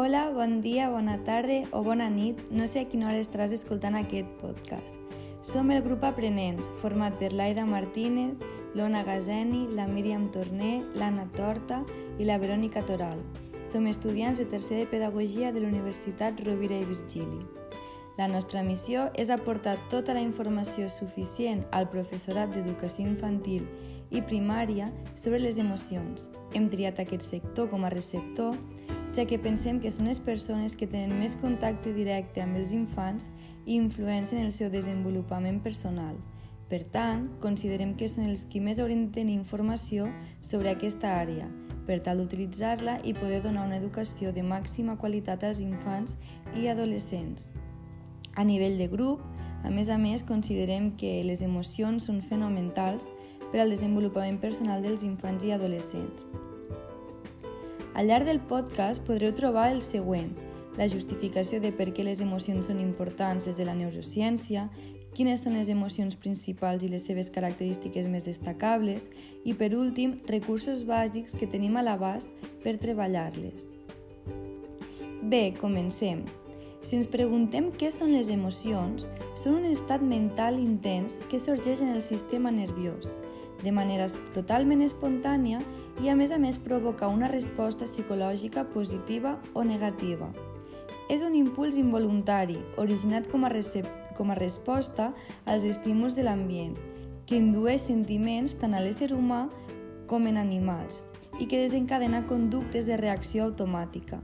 Hola, bon dia, bona tarda o bona nit. No sé a quina hora estaràs escoltant aquest podcast. Som el grup Aprenents, format per l'Aida Martínez, l'Ona Gazeni, la Míriam Torné, l'Anna Torta i la Verònica Toral. Som estudiants de tercer de Pedagogia de la Universitat Rovira i Virgili. La nostra missió és aportar tota la informació suficient al professorat d'educació infantil i primària sobre les emocions. Hem triat aquest sector com a receptor ja que pensem que són les persones que tenen més contacte directe amb els infants i influencen el seu desenvolupament personal. Per tant, considerem que són els qui més haurien de tenir informació sobre aquesta àrea, per tal d'utilitzar-la i poder donar una educació de màxima qualitat als infants i adolescents. A nivell de grup, a més a més, considerem que les emocions són fonamentals per al desenvolupament personal dels infants i adolescents. Al llarg del podcast podreu trobar el següent, la justificació de per què les emocions són importants des de la neurociència, quines són les emocions principals i les seves característiques més destacables i, per últim, recursos bàsics que tenim a l'abast per treballar-les. Bé, comencem. Si ens preguntem què són les emocions, són un estat mental intens que sorgeix en el sistema nerviós, de manera totalment espontània i a més a més provoca una resposta psicològica positiva o negativa. És un impuls involuntari, originat com a, com a resposta als estímuls de l'ambient, que indueix sentiments tant a l'ésser humà com en animals i que desencadena conductes de reacció automàtica.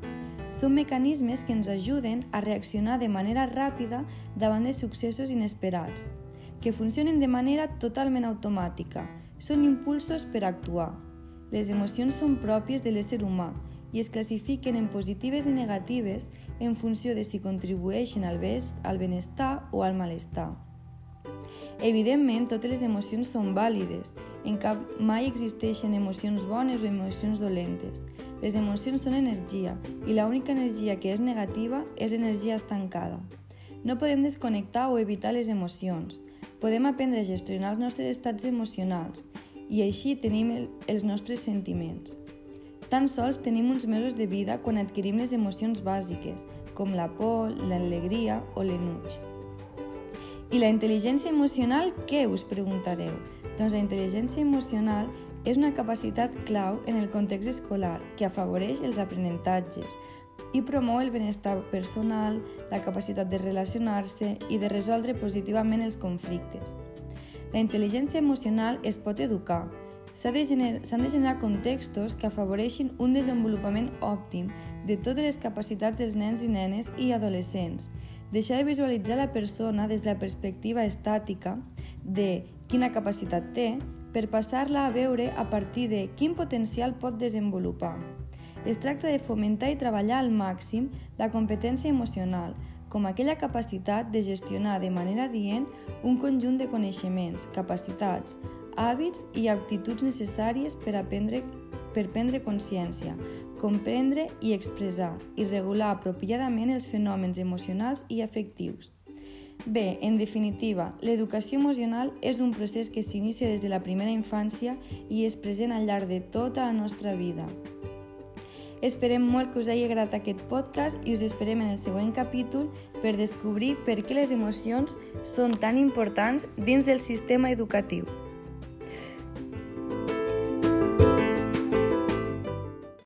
Són mecanismes que ens ajuden a reaccionar de manera ràpida davant de successos inesperats, que funcionen de manera totalment automàtica. Són impulsos per actuar, les emocions són pròpies de l'ésser humà i es classifiquen en positives i negatives en funció de si contribueixen al, best, al benestar o al malestar. Evidentment, totes les emocions són vàlides. En cap mai existeixen emocions bones o emocions dolentes. Les emocions són energia i l'única energia que és negativa és l'energia estancada. No podem desconnectar o evitar les emocions. Podem aprendre a gestionar els nostres estats emocionals i així tenim el, els nostres sentiments. Tan sols tenim uns mesos de vida quan adquirim les emocions bàsiques, com la por, l'alegria o l'enuig. I la intel·ligència emocional, què us preguntareu? Doncs la intel·ligència emocional és una capacitat clau en el context escolar que afavoreix els aprenentatges i promou el benestar personal, la capacitat de relacionar-se i de resoldre positivament els conflictes. La intel·ligència emocional es pot educar. S'han de, gener de generar contextos que afavoreixin un desenvolupament òptim de totes les capacitats dels nens i nenes i adolescents. Deixar de visualitzar la persona des de la perspectiva estàtica de quina capacitat té per passar-la a veure a partir de quin potencial pot desenvolupar. Es tracta de fomentar i treballar al màxim la competència emocional, com aquella capacitat de gestionar de manera dient un conjunt de coneixements, capacitats, hàbits i actituds necessàries per aprendre per prendre consciència, comprendre i expressar i regular apropiadament els fenòmens emocionals i afectius. Bé, en definitiva, l'educació emocional és un procés que s'inicia des de la primera infància i és present al llarg de tota la nostra vida. Esperem molt que us hagi agradat aquest podcast i us esperem en el següent capítol per descobrir per què les emocions són tan importants dins del sistema educatiu.